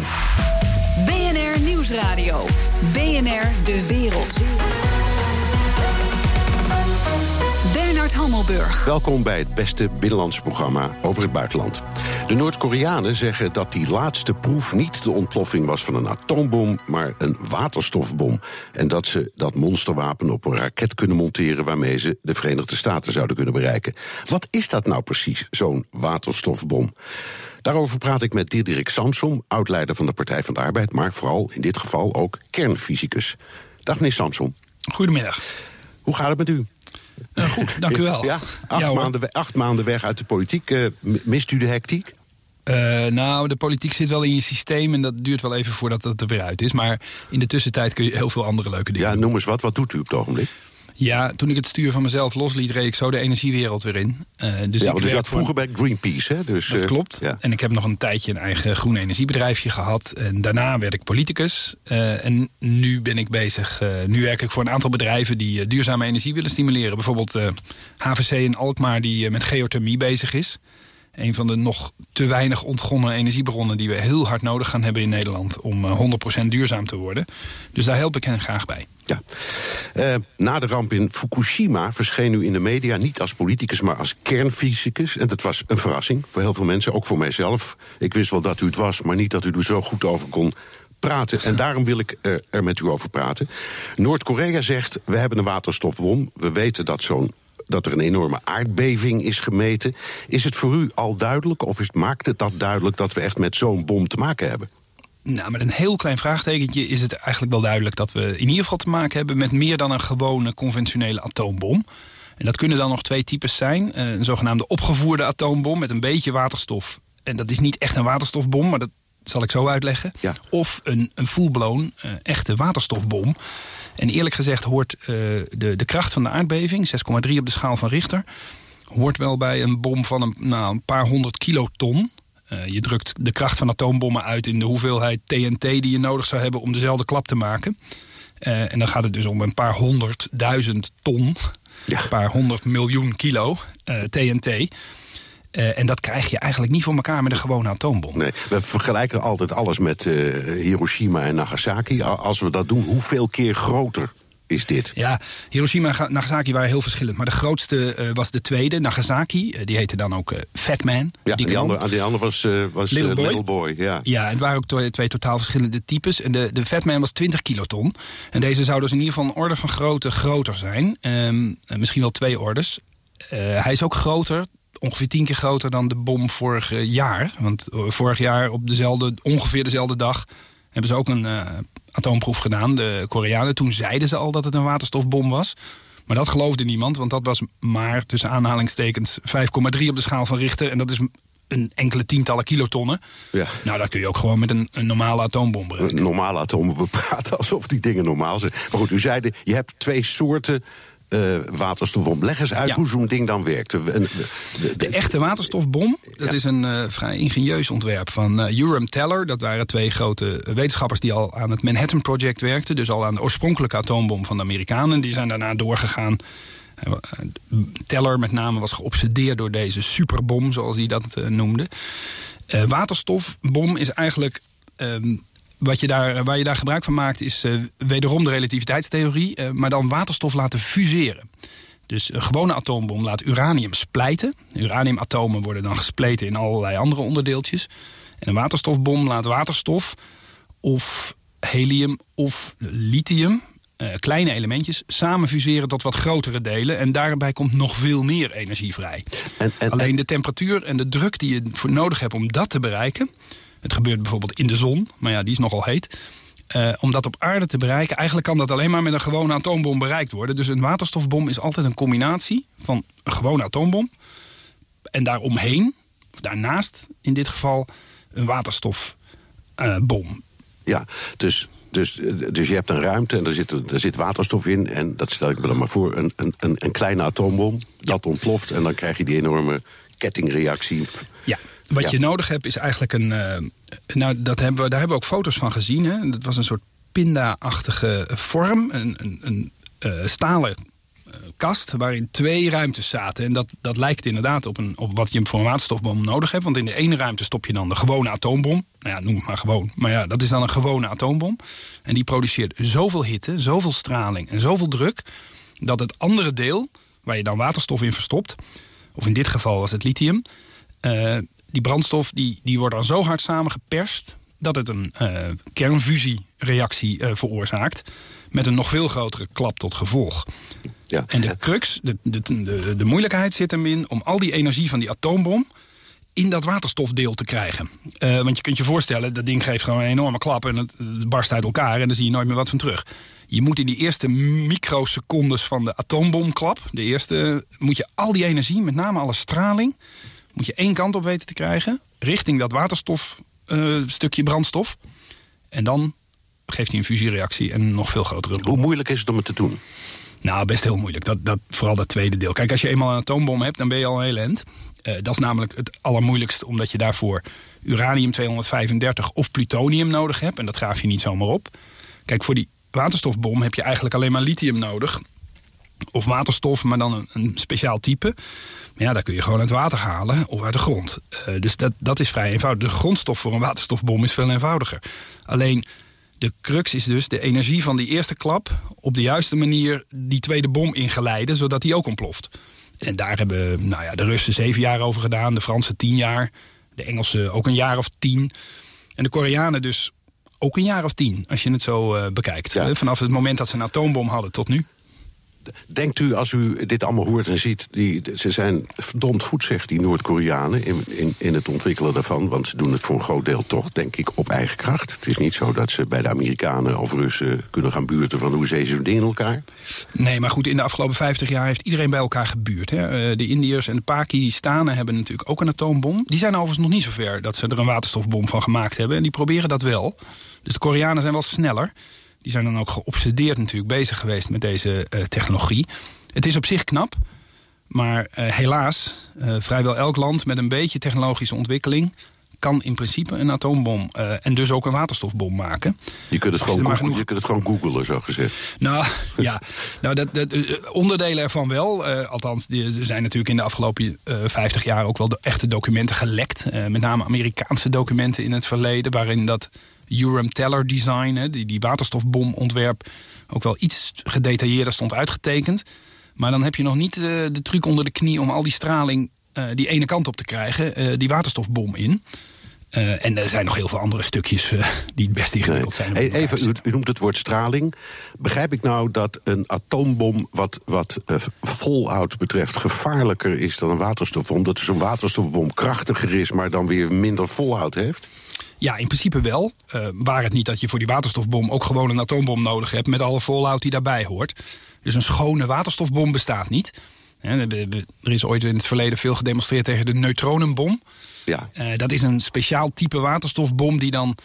BNR Nieuwsradio. BNR De Wereld. Bernard Hammelburg. Welkom bij het beste binnenlands programma over het buitenland. De Noord-Koreanen zeggen dat die laatste proef niet de ontploffing was van een atoombom, maar een waterstofbom. En dat ze dat monsterwapen op een raket kunnen monteren waarmee ze de Verenigde Staten zouden kunnen bereiken. Wat is dat nou precies, zo'n waterstofbom? Daarover praat ik met Diederik Samsom, oud-leider van de Partij van de Arbeid, maar vooral in dit geval ook kernfysicus. Dag meneer Samsom. Goedemiddag. Hoe gaat het met u? Uh, goed, dank u wel. Ja, acht, Ja, maanden, acht maanden weg uit de politiek. Eh, mist u de hectiek? Eh, nou, de politiek zit wel in je systeem en dat duurt wel even voordat het er weer uit is. Maar in de tussentijd kun je heel veel andere leuke dingen Ja, noem eens wat. Wat doet u op het ogenblik? Ja, toen ik het stuur van mezelf losliet, reed ik zo de energiewereld weer in. Eh, dus ja, want werk zat vroeger bij Greenpeace, hè? Dus, Dat eh, klopt. Ja. En ik heb nog een tijdje een eigen groen energiebedrijfje gehad. En daarna werd ik politicus. Eh, en nu ben ik bezig. nu werk ik voor een aantal bedrijven die duurzame energie willen stimuleren. Bijvoorbeeld HVC in Alkmaar, die met geothermie bezig is. Een van de nog te weinig ontgonnen energiebronnen die we heel hard nodig gaan hebben in Nederland om eh, 100% duurzaam te worden. Dus daar help ik hen graag bij. Ja. Eh, na de ramp in Fukushima verscheen u in de media niet als politicus, maar als kernfysicus. En dat was een verrassing voor heel veel mensen, ook voor mijzelf. Ik wist wel dat u het was, maar niet dat u er zo goed over kon praten. En daarom wil ik eh, er met u over praten. Noord-Korea zegt: we hebben een waterstofbom. We weten dat zo'n dat er een enorme aardbeving is gemeten. Is het voor u al duidelijk, of is, maakt het dat duidelijk dat we echt met zo'n bom te maken hebben? Nou, met een heel klein vraagtekentje is het eigenlijk wel duidelijk dat we in ieder geval te maken hebben met meer dan een gewone conventionele atoombom. En dat kunnen dan nog twee types zijn. Eh, Een zogenaamde opgevoerde atoombom met een beetje waterstof. En dat is niet echt een waterstofbom, maar dat zal ik zo uitleggen. Ja. Of een, een full-blown eh, echte waterstofbom. En eerlijk gezegd hoort eh, de, de kracht van de aardbeving, 6,3 op de schaal van Richter, hoort wel bij een bom van een, nou, een paar honderd kiloton. Eh, je drukt de kracht van atoombommen uit in de hoeveelheid TNT die je nodig zou hebben om dezelfde klap te maken. Eh, en dan gaat het dus om een paar honderdduizend ton, Ja. een paar honderd miljoen kilo eh, TNT. Eh, en dat krijg je eigenlijk niet voor elkaar met een gewone atoombom. Nee, we vergelijken altijd alles met eh, Hiroshima en Nagasaki. Als we dat doen, hoeveel keer groter is dit? Ja, Hiroshima en Ga- Nagasaki waren heel verschillend. Maar de grootste eh, was de tweede, Nagasaki. Die heette dan ook eh, Fat Man. Ja, die man. andere, die andere was, was Little Boy? Little Boy. Ja. Ja, het waren ook twee, twee totaal verschillende types. En de, de Fatman was 20 kiloton. En deze zou dus in ieder geval een orde van grootte groter zijn. Ehm, eh, misschien wel twee orders. Hij is ook groter, ongeveer tien keer groter dan de bom vorig eh, jaar. Want eh, vorig jaar op dezelfde, ongeveer dezelfde dag hebben ze ook een eh, atoomproef gedaan. De Koreanen, toen zeiden ze al dat het een waterstofbom was. Maar dat geloofde niemand, want dat was maar tussen aanhalingstekens 5,3 op de schaal van Richter. En dat is een enkele tientallen kilotonnen. Ja. Nou, dat kun je ook gewoon met een, een normale atoombom bereiken. Een Normale atomen, we praten alsof die dingen normaal zijn. Maar goed, u zeide, je hebt twee soorten eh waterstofbom. Leg eens uit Ja. hoe zo'n ding dan werkt. De- De echte waterstofbom, dat Ja. is een eh, vrij ingenieus ontwerp van Urim Teller. Dat waren twee grote wetenschappers die al aan het Manhattan Project werkten. Dus al aan de oorspronkelijke atoombom van de Amerikanen. Die zijn daarna doorgegaan. Teller met name was geobsedeerd door deze superbom, zoals hij dat noemde. Waterstofbom is eigenlijk... ehm, wat je daar, waar je daar gebruik van maakt is eh, wederom de relativiteitstheorie... eh, maar dan waterstof laten fuseren. Dus een gewone atoombom laat uranium splijten. Uraniumatomen worden dan gespleten in allerlei andere onderdeeltjes. En een waterstofbom laat waterstof of helium of lithium, eh, kleine elementjes, samen fuseren tot wat grotere delen. En daarbij komt nog veel meer energie vrij. en, en, Alleen de temperatuur en de druk die je voor nodig hebt om dat te bereiken. Het gebeurt bijvoorbeeld in de zon, maar ja, die is nogal heet. Eh, om dat op aarde te bereiken, eigenlijk kan dat alleen maar met een gewone atoombom bereikt worden. Dus een waterstofbom is altijd een combinatie van een gewone atoombom. En daaromheen, of daarnaast in dit geval, een waterstofbom. ja, dus, dus, dus je hebt een ruimte en er zit, er zit waterstof in. En dat stel ik me dan maar voor, een, een, een kleine atoombom. Dat ontploft en dan krijg je die enorme kettingreactie. Ja, wat Ja. je nodig hebt is eigenlijk een... eh, nou, dat hebben we, daar hebben we ook foto's van gezien. Hè? Dat was een soort pinda-achtige vorm. Een, een, een eh, stalen kast waarin twee ruimtes zaten. En dat, dat lijkt inderdaad op, een, op wat je voor een waterstofbom nodig hebt. Want in de ene ruimte stop je dan de gewone atoombom. Nou ja, noem het maar gewoon. Maar ja, dat is dan een gewone atoombom. En die produceert zoveel hitte, zoveel straling en zoveel druk... dat het andere deel, waar je dan waterstof in verstopt... of in dit geval was het lithium... Uh, die brandstof die, die wordt dan zo hard samengeperst... dat het een uh, kernfusiereactie uh, veroorzaakt... met een nog veel grotere klap tot gevolg. Ja. En de crux, de, de, de, de moeilijkheid zit hem in... om al die energie van die atoombom in dat waterstofdeel te krijgen. Uh, want je kunt je voorstellen, dat ding geeft gewoon een enorme klap... en het, het barst uit elkaar en dan zie je nooit meer wat van terug. Je moet in die eerste microsecondes van de atoombomklap... de eerste, moet je al die energie, met name alle straling moet je één kant op weten te krijgen. Richting dat waterstofstukje uh, brandstof. En dan geeft hij een fusiereactie en een nog veel grotere Hoe moeilijk is het om het te doen? Nou, best heel moeilijk. Dat, dat, vooral dat tweede deel. Kijk, als je eenmaal een atoombom hebt, dan ben je al een heel end. Uh, dat is namelijk het allermoeilijkste, omdat je daarvoor uranium-235 of plutonium nodig hebt. En dat graaf je niet zomaar op. Kijk, voor die waterstofbom heb je eigenlijk alleen maar lithium nodig. Of waterstof, maar dan een, een speciaal type. Maar ja, daar kun je gewoon uit water halen of uit de grond. Uh, dus dat, dat is vrij eenvoudig. De grondstof voor een waterstofbom is veel eenvoudiger. Alleen de crux is dus de energie van die eerste klap... op de juiste manier die tweede bom ingeleiden... zodat die ook ontploft. En daar hebben nou ja, de Russen zeven jaar over gedaan. De Fransen tien jaar. De Engelsen ook een jaar of tien. En de Koreanen dus ook een jaar of tien, als je het zo uh, bekijkt. Ja. Vanaf het moment dat ze een atoombom hadden tot nu. Denkt u, als u dit allemaal hoort en ziet... Die, ze zijn verdomd goed, zegt die Noord-Koreanen... In, in, in het ontwikkelen daarvan, want ze doen het voor een groot deel toch... denk ik, op eigen kracht. Het is niet zo dat ze bij de Amerikanen of Russen... kunnen gaan buurten van hoe ze zo'n ding in elkaar. Nee, maar goed, in de afgelopen 50 jaar heeft iedereen bij elkaar gebuurd. Hè. Eh, de Indiërs en de Pakistanen hebben natuurlijk ook een atoombom. Die zijn overigens nog niet zo ver dat ze er een waterstofbom van gemaakt hebben. En die proberen dat wel. Dus de Koreanen zijn wel sneller... Die zijn dan ook geobsedeerd natuurlijk bezig geweest met deze uh, technologie. Het is op zich knap, maar uh, helaas, uh, vrijwel elk land met een beetje technologische ontwikkeling kan in principe een atoombom uh, en dus ook een waterstofbom maken. Je kunt het, gewoon, genoeg... je kunt het gewoon googlen, zo gezegd. Nou, ja. Nou, dat, dat, onderdelen ervan wel. Uh, althans, er zijn natuurlijk in de afgelopen uh, 50 jaar ook wel de echte documenten gelekt. met name Amerikaanse documenten in het verleden... waarin dat Urim Teller design, hè, die, die waterstofbomontwerp, ook wel iets gedetailleerder stond uitgetekend. Maar dan heb je nog niet uh, de truc onder de knie om al die straling uh, die ene kant op te krijgen, uh, die waterstofbom in. Uh, en er zijn nog heel veel andere stukjes die best ingewikkeld zijn. Nee. Even, u, u, noemt het woord straling. Begrijp ik nou dat een atoombom wat, wat fallout betreft gevaarlijker is dan een waterstofbom? Dat dus een waterstofbom krachtiger is, maar dan weer minder fallout heeft? Ja, in principe wel. Uh, waar het niet dat je voor die waterstofbom ook gewoon een atoombom nodig hebt... met alle fallout die daarbij hoort. Dus een schone waterstofbom bestaat niet. Er is ooit in het verleden veel gedemonstreerd tegen de neutronenbom. Ja. Uh, dat is een speciaal type waterstofbom die dan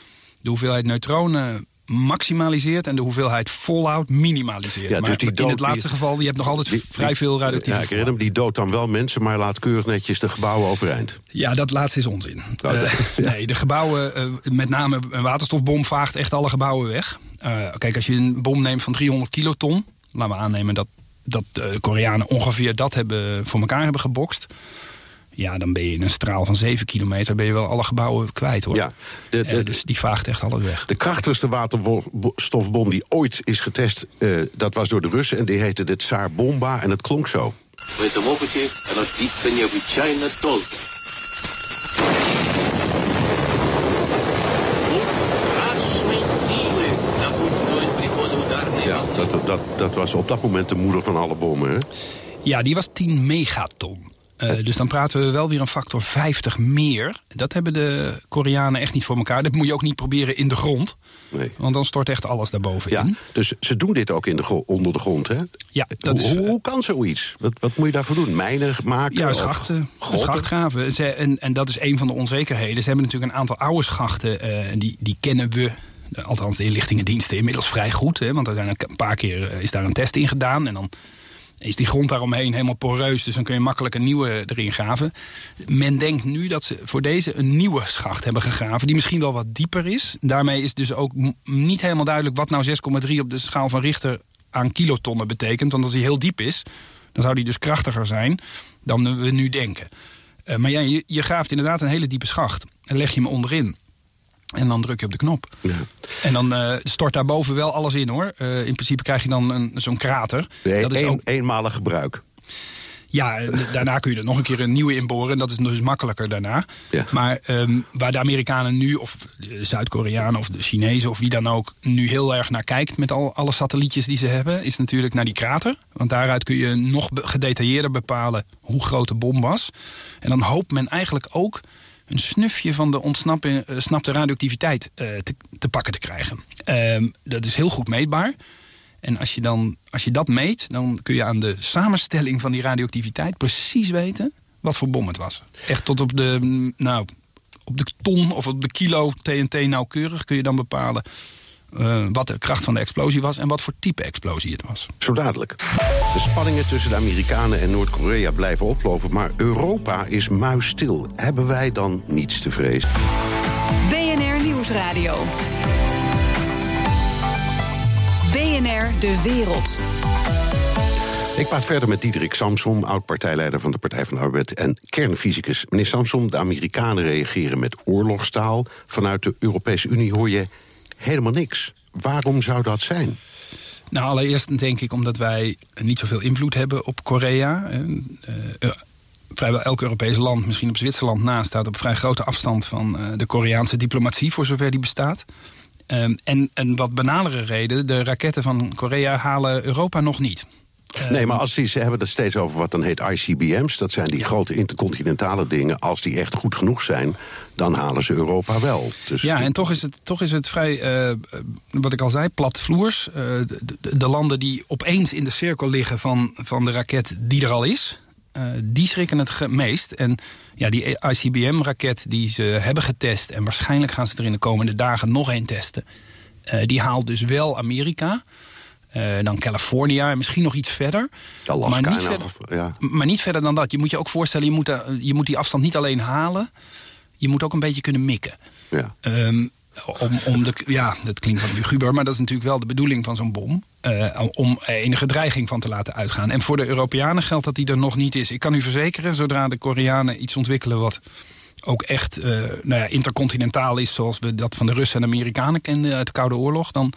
de hoeveelheid neutronen maximaliseert en de hoeveelheid fallout minimaliseert. Ja, dus die dood, in het laatste geval, je hebt nog altijd vrij veel radioactieve Ja, ik herinner die doodt dan wel mensen, maar laat keurig netjes de gebouwen overeind. Ja, dat laatste is onzin. Oh, uh, ja. Nee, de gebouwen, uh, met name een waterstofbom, vaagt echt alle gebouwen weg. Uh, kijk, als je een bom neemt van 300 kiloton, laten we aannemen dat, dat de Koreanen ongeveer dat hebben, voor elkaar hebben gebokst ja, dan ben je in een straal van 7 kilometer... ben je wel alle gebouwen kwijt, hoor. Ja, de, de, uh, dus die vaagt echt alles weg. De krachtigste waterstofbom die ooit is getest... Uh, dat was door de Russen en die heette de Tsar Bomba en het klonk zo. В этом опыте рождится необычайно долго. Ja, dat, dat, dat was op dat moment de moeder van alle bommen, hè? Ja, die was 10 megaton. Uh, dus dan praten we wel weer een factor 50 meer. Dat hebben de Koreanen echt niet voor elkaar. Dat moet je ook niet proberen in de grond. Nee. Want dan stort echt alles daarboven ja, in. Dus ze doen dit ook in de onder de grond, hè? Ja, dat hoe, is, hoe, kan zoiets? Wat, wat moet je daarvoor doen? Mijnen maken? Ja, schachten. Schachtgraven. Ze, en, en dat is een van de onzekerheden. Ze hebben natuurlijk een aantal oude schachten. Uh, die, die kennen we althans de inlichtingendiensten inmiddels vrij goed. Hè, want er zijn een paar keer is daar een test in gedaan. En dan is die grond daaromheen helemaal poreus. Dus dan kun je makkelijk een nieuwe erin graven. Men denkt nu dat ze voor deze een nieuwe schacht hebben gegraven... die misschien wel wat dieper is. Daarmee is dus ook niet helemaal duidelijk... wat nou 6,3 op de schaal van Richter aan kilotonnen betekent. Want als hij heel diep is, dan zou die dus krachtiger zijn dan we nu denken. Uh, maar ja, je, je graaft inderdaad een hele diepe schacht. En leg je hem onderin. En dan druk je op de knop. Ja. En dan uh, stort daarboven wel alles in hoor. Uh, in principe krijg je dan zo'n krater. Nee, dat is een, ook... eenmalig gebruik. Ja, daarna kun je er nog een keer een nieuwe inboren. En dat is dus makkelijker daarna. Ja. Maar um, waar de Amerikanen nu, of de Zuid-Koreanen of de Chinezen of wie dan ook... nu heel erg naar kijkt met al, alle satellietjes die ze hebben... is natuurlijk naar die krater. Want daaruit kun je nog gedetailleerder bepalen hoe groot de bom was. En dan hoopt men eigenlijk ook een snufje van de ontsnapte uh, radioactiviteit uh, te, te, pakken te krijgen. Uh, dat is heel goed meetbaar. En als je, dan, als je dat meet, dan kun je aan de samenstelling van die radioactiviteit precies weten wat voor bom het was. Echt tot op de, nou, op de ton of op de kilo TNT nauwkeurig kun je dan bepalen uh, wat de kracht van de explosie was en wat voor type explosie het was. Zo dadelijk. De spanningen tussen de Amerikanen en Noord-Korea blijven oplopen, maar Europa is muisstil. Hebben wij dan niets te vrezen? BNR Nieuwsradio. BNR De Wereld. Ik praat verder met Diederik Samsom, oud-partijleider van de Partij van de Arbeid en kernfysicus. Meneer Samsom, de Amerikanen reageren met oorlogstaal. Vanuit de Europese Unie hoor je helemaal niks. Waarom zou dat zijn? Nou, allereerst denk ik omdat wij niet zoveel invloed hebben op Korea. Uh, vrijwel elk Europees land, misschien op Zwitserland na, staat op vrij grote afstand van uh, de Koreaanse diplomatie, voor zover die bestaat. Um, en een wat banalere reden, de raketten van Korea halen Europa nog niet. Nee, maar als die, ze hebben het steeds over wat dan heet ICBM's. Dat zijn die grote intercontinentale dingen. Als die echt goed genoeg zijn, dan halen ze Europa wel. Dus ja, en toch is het, toch is het vrij, uh, wat ik al zei, platvloers. Uh, de, de, landen die opeens in de cirkel liggen van, van de raket die er al is... Uh, die schrikken het meest. En ja, die ICBM-raket die ze hebben getest... en waarschijnlijk gaan ze er in de komende dagen nog één testen... die haalt dus wel Amerika... Uh, dan California en misschien nog iets verder. Alaska maar niet, verder, ja. maar niet verder dan dat. Je moet je ook voorstellen, je moet, uh, je moet die afstand niet alleen halen. Je moet ook een beetje kunnen mikken. Ja. Um, om, om de, ja, dat klinkt wat luguber, maar dat is natuurlijk wel de bedoeling van zo'n bom. Uh, om enige dreiging van te laten uitgaan. En voor de Europeanen geldt dat die er nog niet is. Ik kan u verzekeren, zodra de Koreanen iets ontwikkelen wat ook echt uh, nou ja, intercontinentaal is... zoals we dat van de Russen en Amerikanen kenden uit de Koude Oorlog... dan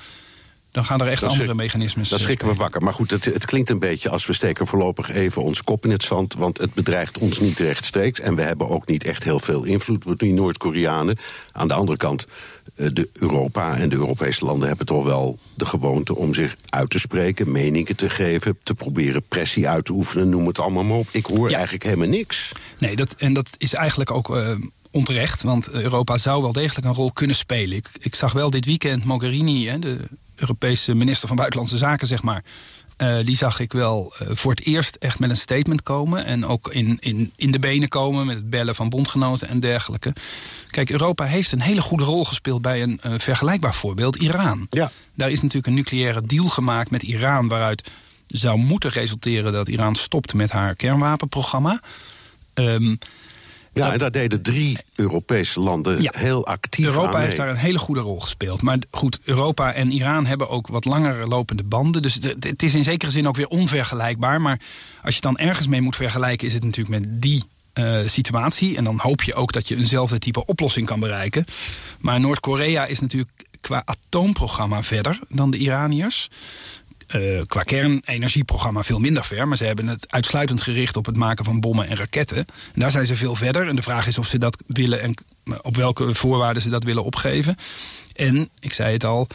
dan gaan er echt andere mechanismes. Dat schrikken we wakker. Maar goed, het, het, klinkt een beetje als we steken voorlopig even onze kop in het zand. Want het bedreigt ons niet rechtstreeks. En we hebben ook niet echt heel veel invloed op die Noord-Koreanen. Aan de andere kant, eh, de Europa en de Europese landen hebben toch wel de gewoonte om zich uit te spreken, meningen te geven, te proberen pressie uit te oefenen, noem het allemaal maar op. Ik hoor eigenlijk helemaal niks. Nee, dat, en dat is eigenlijk ook. Uh, onterecht, want Europa zou wel degelijk een rol kunnen spelen. Ik, ik zag wel dit weekend Mogherini, hè, de Europese minister van Buitenlandse Zaken, zeg maar. Uh, die zag ik wel uh, voor het eerst echt met een statement komen. En ook in, in, in de benen komen met het bellen van bondgenoten en dergelijke. Kijk, Europa heeft een hele goede rol gespeeld bij een uh, vergelijkbaar voorbeeld, Iran. Ja. Daar is natuurlijk een nucleaire deal gemaakt met Iran... waaruit zou moeten resulteren dat Iran stopt met haar kernwapenprogramma. Um, ja, en daar deden drie Europese landen heel actief Europa heeft daar een hele goede rol gespeeld. Maar goed, Europa en Iran hebben ook wat langer lopende banden. Dus het is in zekere zin ook weer onvergelijkbaar. Maar als je dan ergens mee moet vergelijken... is het natuurlijk met die uh, situatie. En dan hoop je ook dat je eenzelfde type oplossing kan bereiken. Maar Noord-Korea is natuurlijk qua atoomprogramma verder dan de Iraniërs. Uh, qua kernenergieprogramma veel minder ver. Maar ze hebben het uitsluitend gericht op het maken van bommen en raketten. En daar zijn ze veel verder. En de vraag is of ze dat willen en op welke voorwaarden ze dat willen opgeven. En, ik zei het al,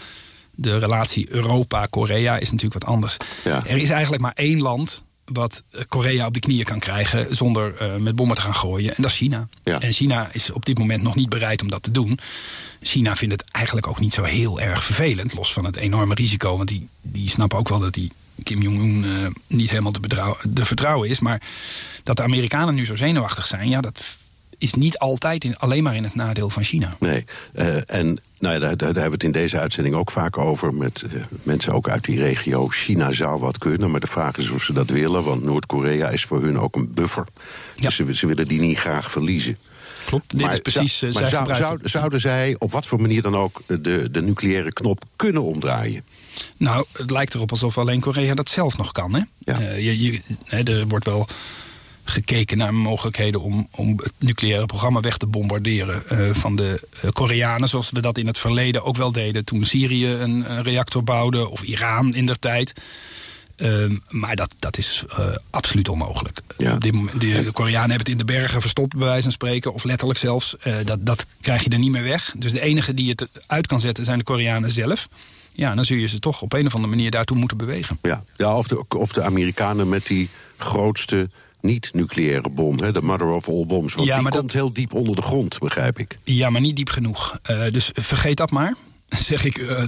de relatie Europa-Korea is natuurlijk wat anders. Ja. Er is eigenlijk maar één land wat eh, Korea op de knieën kan krijgen zonder uh, met bommen te gaan gooien. En dat is China. Ja. En China is op dit moment nog niet bereid om dat te doen. China vindt het eigenlijk ook niet zo heel erg vervelend. Los van het enorme risico. Want die, die snappen ook wel dat die Kim Jong-un uh, niet helemaal te, te vertrouwen is. Maar dat de Amerikanen nu zo zenuwachtig zijn... ja, dat is niet altijd in, alleen maar in het nadeel van China. Nee, uh, en nou ja, daar, daar, hebben we het in deze uitzending ook vaak over... met uh, mensen ook uit die regio. China zou wat kunnen, maar de vraag is of ze dat willen... want Noord-Korea is voor hun ook een buffer. Ja. Dus ze, ze willen die niet graag verliezen. klopt. Dit is precies. Uh, maar zou, zou, zouden zij op wat voor manier dan ook de, de nucleaire knop kunnen omdraaien? Nou, het lijkt erop alsof alleen Korea dat zelf nog kan. Hè? Ja. je, je, er wordt wel gekeken naar mogelijkheden om, om het nucleaire programma weg te bombarderen uh, van de uh, Koreanen. Zoals we dat in het verleden ook wel deden toen Syrië een, een reactor bouwde of Iran in der tijd. Uh, maar dat, dat is uh, absoluut onmogelijk. Ja. Op dit moment, de, de, Koreanen hebben het in de bergen verstopt, bij wijze van spreken, of letterlijk zelfs. Uh, dat, dat krijg je er niet meer weg. Dus de enige die het uit kan zetten zijn de Koreanen zelf. Ja, dan zul je ze toch op een of andere manier daartoe moeten bewegen. Ja, ja of, de, of de Amerikanen met die grootste niet-nucleaire bom, hè, de mother of all bombs. Want ja, die komt heel diep onder de grond, begrijp ik. Ja, maar niet diep genoeg. Uh, dus vergeet dat maar. Zeg ik uh,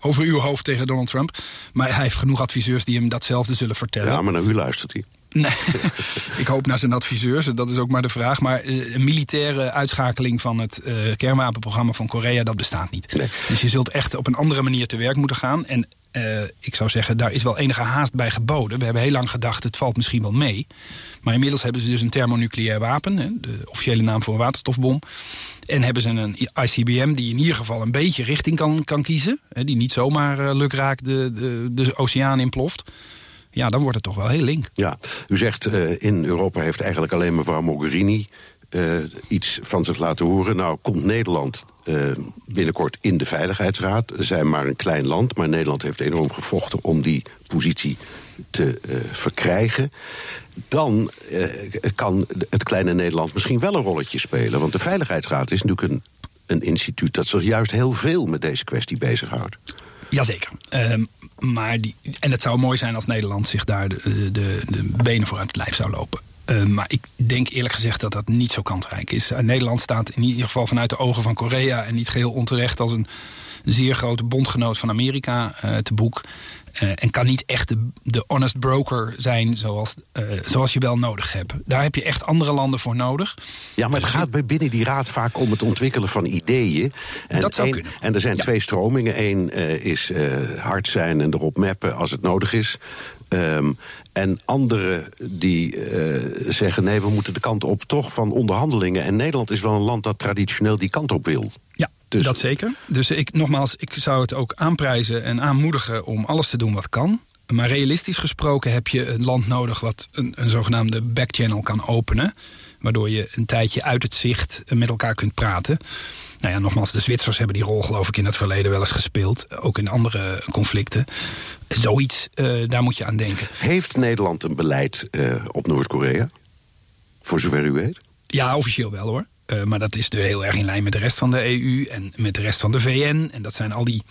over uw hoofd tegen Donald Trump. Maar hij heeft genoeg adviseurs die hem datzelfde zullen vertellen. Ja, maar naar u luistert hij. Nee, ik hoop naar zijn adviseurs, dat is ook maar de vraag. Maar uh, een militaire uitschakeling van het uh, kernwapenprogramma van Korea, dat bestaat niet. Nee. Dus je zult echt op een andere manier te werk moeten gaan. En uh, ik zou zeggen, daar is wel enige haast bij geboden. We hebben heel lang gedacht, het valt misschien wel mee. Maar inmiddels hebben ze dus een thermonucleair wapen, de officiële naam voor een waterstofbom. En hebben ze een ICBM die in ieder geval een beetje richting kan, kan kiezen. Die niet zomaar uh, lukraak de, de, de oceaan inploft. Ja, dan wordt het toch wel heel link. Ja, u zegt uh, in Europa heeft eigenlijk alleen mevrouw Mogherini iets van zich laten horen. Nou, komt Nederland uh, binnenkort in de Veiligheidsraad. We zijn maar een klein land, maar Nederland heeft enorm gevochten om die positie te uh, verkrijgen. Dan kan het kleine Nederland misschien wel een rolletje spelen. Want de Veiligheidsraad is natuurlijk een, een instituut dat zich juist heel veel met deze kwestie bezighoudt. Jazeker. Um, maar die, en het zou mooi zijn als Nederland zich daar de, de, de benen voor aan het lijf zou lopen. Uh, maar ik denk eerlijk gezegd dat dat niet zo kansrijk is. Uh, Nederland staat in ieder geval vanuit de ogen van Korea... en niet geheel onterecht als een zeer grote bondgenoot van Amerika uh, te boek. en kan niet echt de, de honest broker zijn zoals, zoals je wel nodig hebt. Daar heb je echt andere landen voor nodig. Ja, maar het gaat binnen die raad vaak om het ontwikkelen van ideeën. En, dat zou kunnen. En er zijn ja. twee stromingen. Eén is hard zijn en erop mappen als het nodig is. Um, en anderen die uh, zeggen: nee, we moeten de kant op toch van onderhandelingen. En Nederland is wel een land dat traditioneel die kant op wil. Ja, dus... dat zeker. Dus ik, nogmaals, ik zou het ook aanprijzen en aanmoedigen om alles te doen wat kan. Maar realistisch gesproken heb je een land nodig wat een, een zogenaamde backchannel kan openen. Waardoor je een tijdje uit het zicht met elkaar kunt praten. Nou ja, nogmaals, de Zwitsers hebben die rol geloof ik in het verleden wel eens gespeeld. Ook in andere conflicten. Zoiets, uh, daar moet je aan denken. Heeft Nederland een beleid uh, op Noord-Korea? Voor zover u weet? Ja, officieel wel hoor. Uh, maar dat is dus heel erg in lijn met de rest van de EU en met de rest van de VN. En dat zijn al die,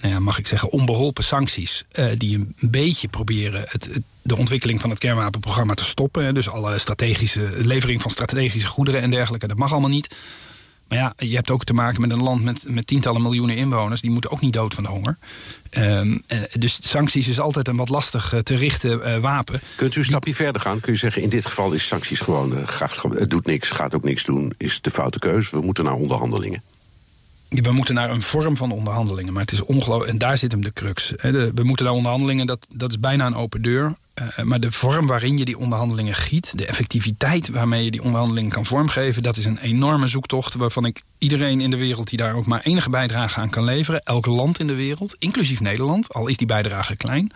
nou ja, mag ik zeggen, onbeholpen sancties. Uh, die een beetje proberen het, het, de ontwikkeling van het kernwapenprogramma te stoppen. Dus alle strategische levering van strategische goederen en dergelijke, dat mag allemaal niet. Maar ja, je hebt ook te maken met een land met, met tientallen miljoenen inwoners. Die moeten ook niet dood van de honger. Um, dus sancties is altijd een wat lastig uh, te richten uh, wapen. Kunt u een stapje verder gaan? Kun je zeggen, in dit geval is sancties gewoon... Uh, gaat, het doet niks, gaat ook niks doen, is de foute keuze. We moeten naar onderhandelingen. We moeten naar een vorm van onderhandelingen. Maar het is ongelooflijk. En daar zit hem de crux. we moeten naar onderhandelingen, dat, dat is bijna een open deur. Uh, maar de vorm waarin je die onderhandelingen giet, de effectiviteit waarmee je die onderhandelingen kan vormgeven, dat is een enorme zoektocht waarvan ik iedereen in de wereld die daar ook maar enige bijdrage aan kan leveren, elk land in de wereld, inclusief Nederland, al is die bijdrage klein,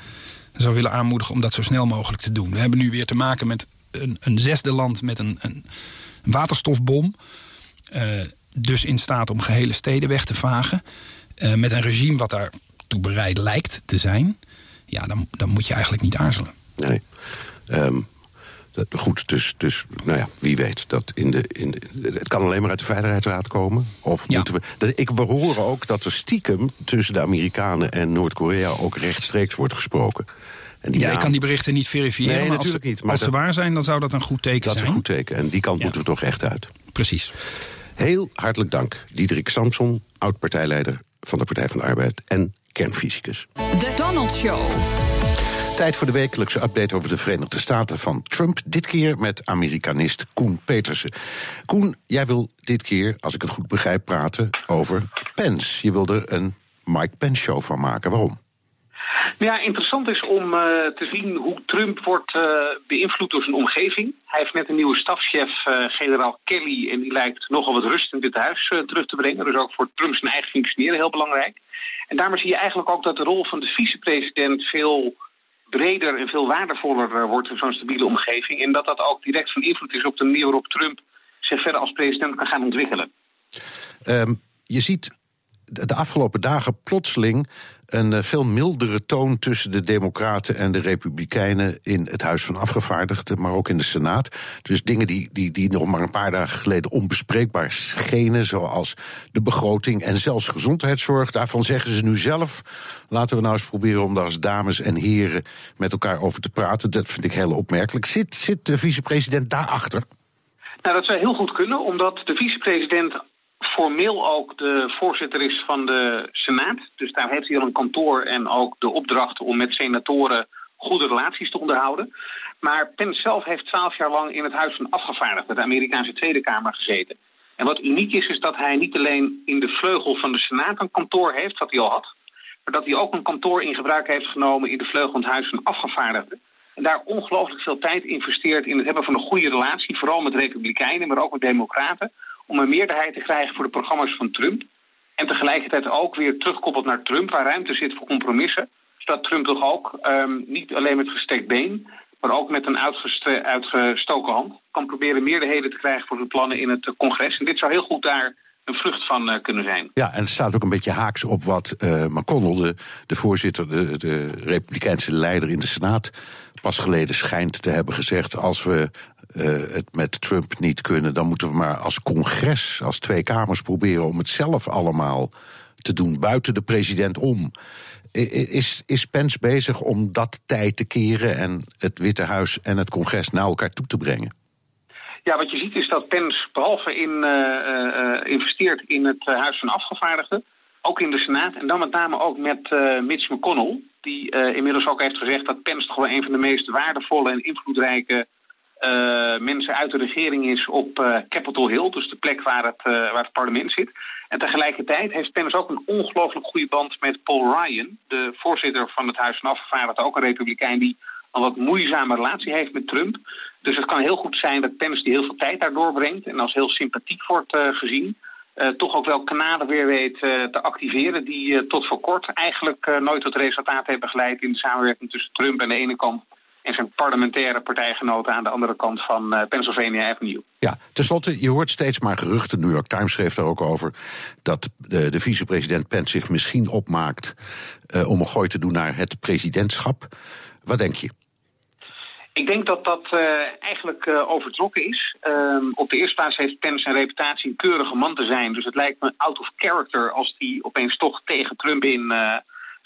zou willen aanmoedigen om dat zo snel mogelijk te doen. We hebben nu weer te maken met een, een zesde land met een, een waterstofbom. Uh, dus in staat om gehele steden weg te vagen. Uh, met een regime wat daartoe bereid lijkt te zijn. Ja, dan, dan moet je eigenlijk niet aarzelen. Nee. Um, dat, goed, dus, dus nou ja, wie weet. Dat in de, in de, het kan alleen maar uit de Veiligheidsraad komen. Of ja. moeten we. Dat, ik, we horen ook dat er stiekem tussen de Amerikanen en Noord-Korea ook rechtstreeks wordt gesproken. En die ja, naam... ik kan die berichten niet verifiëren. Nee, maar natuurlijk als, niet. Maar als ze waar zijn, dan zou dat een goed teken dat zijn. Dat is een goed teken. En die kant ja. moeten we toch echt uit. Precies. Heel hartelijk dank, Diederik Samson, oud-partijleider van de Partij van de Arbeid en kernfysicus. The Donald Show. Tijd voor de wekelijkse update over de Verenigde Staten van Trump. Dit keer met Amerikanist Koen Petersen. Koen, jij wil dit keer, als ik het goed begrijp, praten over Pence. Je wil er een Mike Pence show van maken. Waarom? Ja, interessant is om uh, te zien hoe Trump wordt uh, beïnvloed door zijn omgeving. Hij heeft net een nieuwe stafchef, uh, generaal Kelly, en die lijkt nogal wat rust in dit huis terug te brengen. Dus ook voor Trump zijn eigen functioneren heel belangrijk. En daarmee zie je eigenlijk ook dat de rol van de vicepresident veel breder en veel waardevoller wordt in zo'n stabiele omgeving. En dat dat ook direct van invloed is op de manier waarop Trump zich verder als president kan gaan ontwikkelen. Um, je ziet de afgelopen dagen plotseling een uh, veel mildere toon tussen de Democraten en de Republikeinen in het Huis van Afgevaardigden, maar ook in de Senaat. Dus dingen die, die, die nog maar een paar dagen geleden onbespreekbaar schenen, zoals de begroting en zelfs gezondheidszorg. Daarvan zeggen ze nu zelf: laten we nou eens proberen om daar als dames en heren met elkaar over te praten. Dat vind ik heel opmerkelijk. Zit, zit de vicepresident daarachter? Nou, dat zou heel goed kunnen, omdat de vicepresident formeel ook de voorzitter is van de Senaat. Dus daar heeft hij al een kantoor en ook de opdracht om met senatoren goede relaties te onderhouden. Maar Pence zelf heeft twaalf jaar lang in het Huis van Afgevaardigden, de Amerikaanse Tweede Kamer, gezeten. En wat uniek is, is dat hij niet alleen in de vleugel van de Senaat een kantoor heeft, wat hij al had, maar dat hij ook een kantoor in gebruik heeft genomen in de vleugel van het Huis van Afgevaardigden. En daar ongelooflijk veel tijd investeert in het hebben van een goede relatie, vooral met republikeinen, maar ook met democraten om een meerderheid te krijgen voor de programma's van Trump. En tegelijkertijd ook weer terugkoppelt naar Trump, waar ruimte zit voor compromissen. Zodat Trump toch ook um, niet alleen met gestekt been, maar ook met een uitgestoken hand kan proberen meerderheden te krijgen voor zijn plannen in het congres. En dit zou heel goed daar een vrucht van uh, kunnen zijn. Ja, en het staat ook een beetje haaks op wat uh, McConnell, de, de voorzitter, de, de Republikeinse leider in de Senaat, pas geleden schijnt te hebben gezegd: als we uh, het met Trump niet kunnen, dan moeten we maar als congres, als twee kamers proberen om het zelf allemaal te doen, buiten de president om. Is, is Pence bezig om dat tijd te keren en het Witte Huis en het congres naar elkaar toe te brengen? Ja, wat je ziet is dat Pence behalve in, uh, uh, investeert in het Huis van Afgevaardigden, ook in de Senaat en dan met name ook met Mitch McConnell, die inmiddels ook heeft gezegd dat Pence toch wel een van de meest waardevolle en invloedrijke uh, mensen uit de regering is op uh, Capitol Hill, dus de plek waar het, uh, waar het parlement zit. En tegelijkertijd heeft Pence ook een ongelooflijk goede band met Paul Ryan, de voorzitter van het Huis van Afgevaardigden, ook een republikein die een wat moeizame relatie heeft met Trump. Dus het kan heel goed zijn dat Pence die heel veel tijd daar doorbrengt en als heel sympathiek wordt gezien. toch ook wel kanalen weer weet te activeren die tot voor kort eigenlijk nooit tot resultaat hebben geleid in de samenwerking tussen Trump aan de ene kant en zijn parlementaire partijgenoten aan de andere kant van uh, Pennsylvania Avenue. Ja, tenslotte, je hoort steeds maar geruchten. De New York Times schreef daar ook over dat de, de vicepresident Pence zich misschien opmaakt uh, om een gooi te doen naar het presidentschap. Wat denk je? Ik denk dat dat uh, eigenlijk uh, overtrokken is. Uh, op de eerste plaats heeft Pence een reputatie een keurige man te zijn. Dus het lijkt me out of character als hij opeens toch tegen Trump in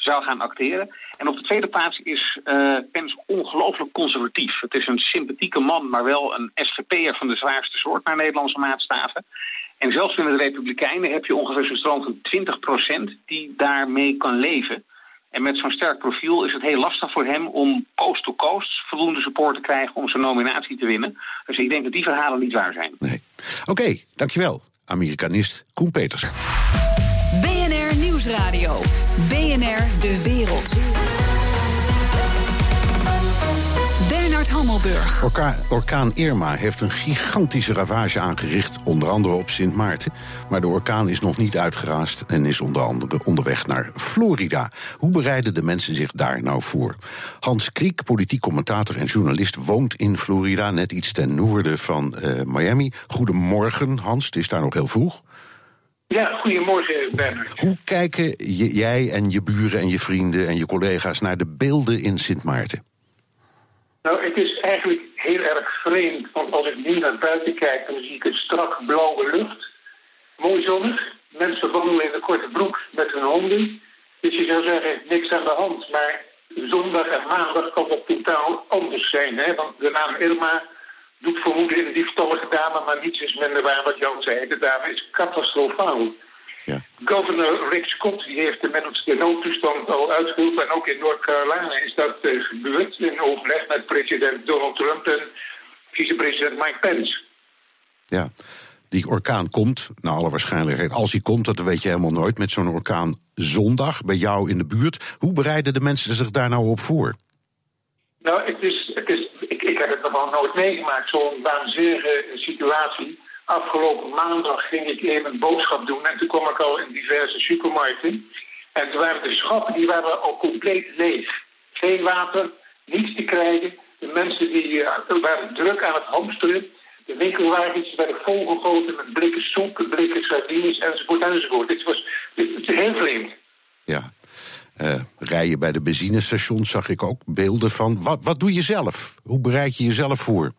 zou gaan acteren. En op de tweede plaats is uh, Pence ongelooflijk conservatief. Het is een sympathieke man, maar wel een SVP'er van de zwaarste soort naar Nederlandse maatstaven. En zelfs binnen de Republikeinen heb je ongeveer zo'n stroom van 20% die daarmee kan leven. En met zo'n sterk profiel is het heel lastig voor hem om coast to coast voldoende support te krijgen om zijn nominatie te winnen. Dus ik denk dat die verhalen niet waar zijn. Nee. Oké, okay, dankjewel. Amerikanist Koen Peters. BNR Nieuwsradio. BNR De Wereld. Bernard Hammelburg. Orka orkaan Irma heeft een gigantische ravage aangericht, onder andere op Sint Maarten. Maar de orkaan is nog niet uitgeraasd en is onder andere onderweg naar Florida. Hoe bereiden de mensen zich daar nou voor? Hans Kriek, politiek commentator en journalist, woont in Florida, net iets ten noorden van uh, Miami. Goedemorgen, Hans, het is daar nog heel vroeg. Ja, goedemorgen Bernard. Hoe kijken jij en je buren en je vrienden en je collega's naar de beelden in Sint Maarten? Nou, het is eigenlijk heel erg vreemd, want als ik nu naar buiten kijk, dan zie ik een strak blauwe lucht. Mooi zonnig. Mensen wandelen in de korte broek met hun honden. Dus je zou zeggen, niks aan de hand. Maar zondag en maandag kan dat totaal anders zijn. Hè? Want de naam Irma doet vermoeden in de diefstallige dame, maar niets is minder waar wat Jan zei. De dame is catastrofaal. Ja. Governor Rick Scott die heeft de, noodtoestand al uitgeroepen. En ook in North Carolina is dat uh, gebeurd in overleg met president Donald Trump en vicepresident Mike Pence. Ja, Die orkaan komt, naar alle waarschijnlijkheid. Als hij komt, dat weet je helemaal nooit. Met zo'n orkaan zondag bij jou in de buurt. Hoe bereiden de mensen zich daar nou op voor? Nou, het is, het is, ik, ik heb het nog nooit meegemaakt, zo'n waanzinnige situatie. Afgelopen maandag ging ik even boodschap doen en toen kwam ik al in diverse supermarkten. En toen waren de schappen die waren al compleet leeg. Geen water, niets te krijgen. De mensen die uh, waren druk aan het hamsteren. De winkelwagens werden volgegoten met blikken soep, blikken sardines enzovoort enzovoort. Het was het, heel vreemd. Ja. Uh, rijden bij de benzinestations zag ik ook beelden van. Wat, wat doe je zelf? Hoe bereid je jezelf voor?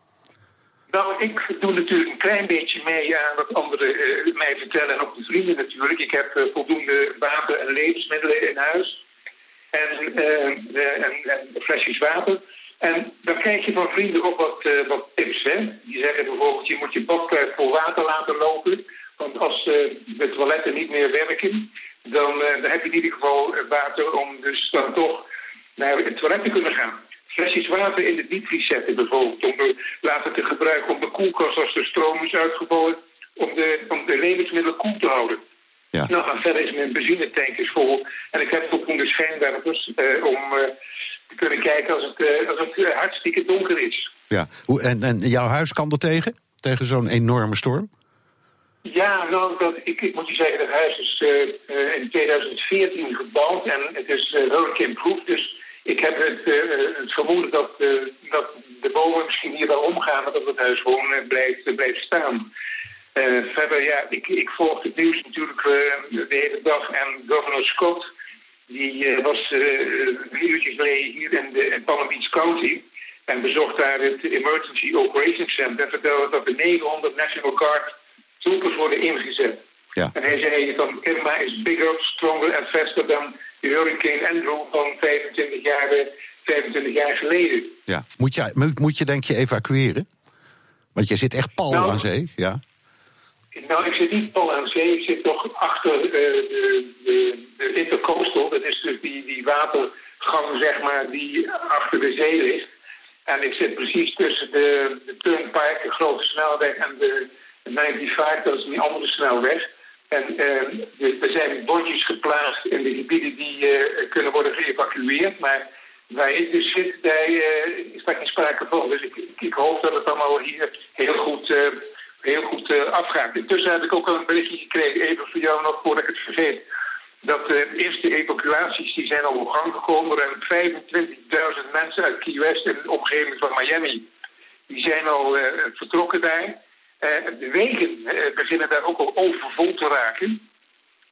Nou, ik doe natuurlijk een klein beetje mee aan wat anderen uh, mij vertellen. En ook de vrienden natuurlijk. Ik heb uh, voldoende water en levensmiddelen in huis. En, en, en, flesjes water. En dan krijg je van vrienden ook wat, wat tips. Hè? Die zeggen bijvoorbeeld, je moet je badkuip vol water laten lopen. Want als de toiletten niet meer werken, dan, dan heb je in ieder geval water om dus dan toch naar het toilet te kunnen gaan flesjes water in de diepvries zetten bijvoorbeeld. Om de, later te gebruiken om de koelkast als de stroom is uitgevallen. Om de, om de levensmiddelen koel te houden. Ja. Nou, en verder is mijn benzinetank is vol. En ik heb voldoende schijnwerpers eh, om eh, te kunnen kijken als het, als het hartstikke donker is. Ja, en, en jouw huis kan er tegen? Tegen zo'n enorme storm? Ja, nou, dat, ik, moet je zeggen, het huis is in 2014 gebouwd en het is uh, hurricane proof. Dus ik heb het, uh, het vermoeden dat, dat de bomen misschien hier wel omgaan... maar dat het huis gewoon blijft, blijft staan. verder, ja, ik, ik volg het nieuws natuurlijk de hele dag. En governor Scott, die was een uurtje geleden hier in, de, in Palm Beach County... en bezocht daar het Emergency Operations Center... en vertelde dat er 900 National Guard troopers worden ingezet. Ja. En hij zei dan Irma is bigger, stronger en faster dan de Hurricane Andrew van 25 jaar, 25 jaar geleden. Ja, moet je, moet je denk je evacueren? Want je zit echt pal nou, aan zee, ja? Nou, ik zit niet pal aan zee. Ik zit nog achter uh, de, de, de, intercoastal. Dat is dus die, die watergang, zeg maar, die achter de zee ligt. En ik zit precies tussen de, de Turnpike, de grote snelweg, en de 95, dat is een andere snelweg. En uh, er zijn bordjes geplaatst in de gebieden die uh, kunnen worden geëvacueerd. Maar waar ik dus zit, daar uh, is daar geen sprake van. Dus ik, hoop dat het allemaal hier heel goed, heel goed afgaat. Intussen heb ik ook al een berichtje gekregen, even voor jou nog voordat ik het vergeet. Dat de eerste evacuaties die zijn al op gang gekomen. Zijn 25.000 mensen uit Key West in de omgeving van Miami. Die zijn al vertrokken daar. Eh, de wegen eh, beginnen daar ook al overvol te raken.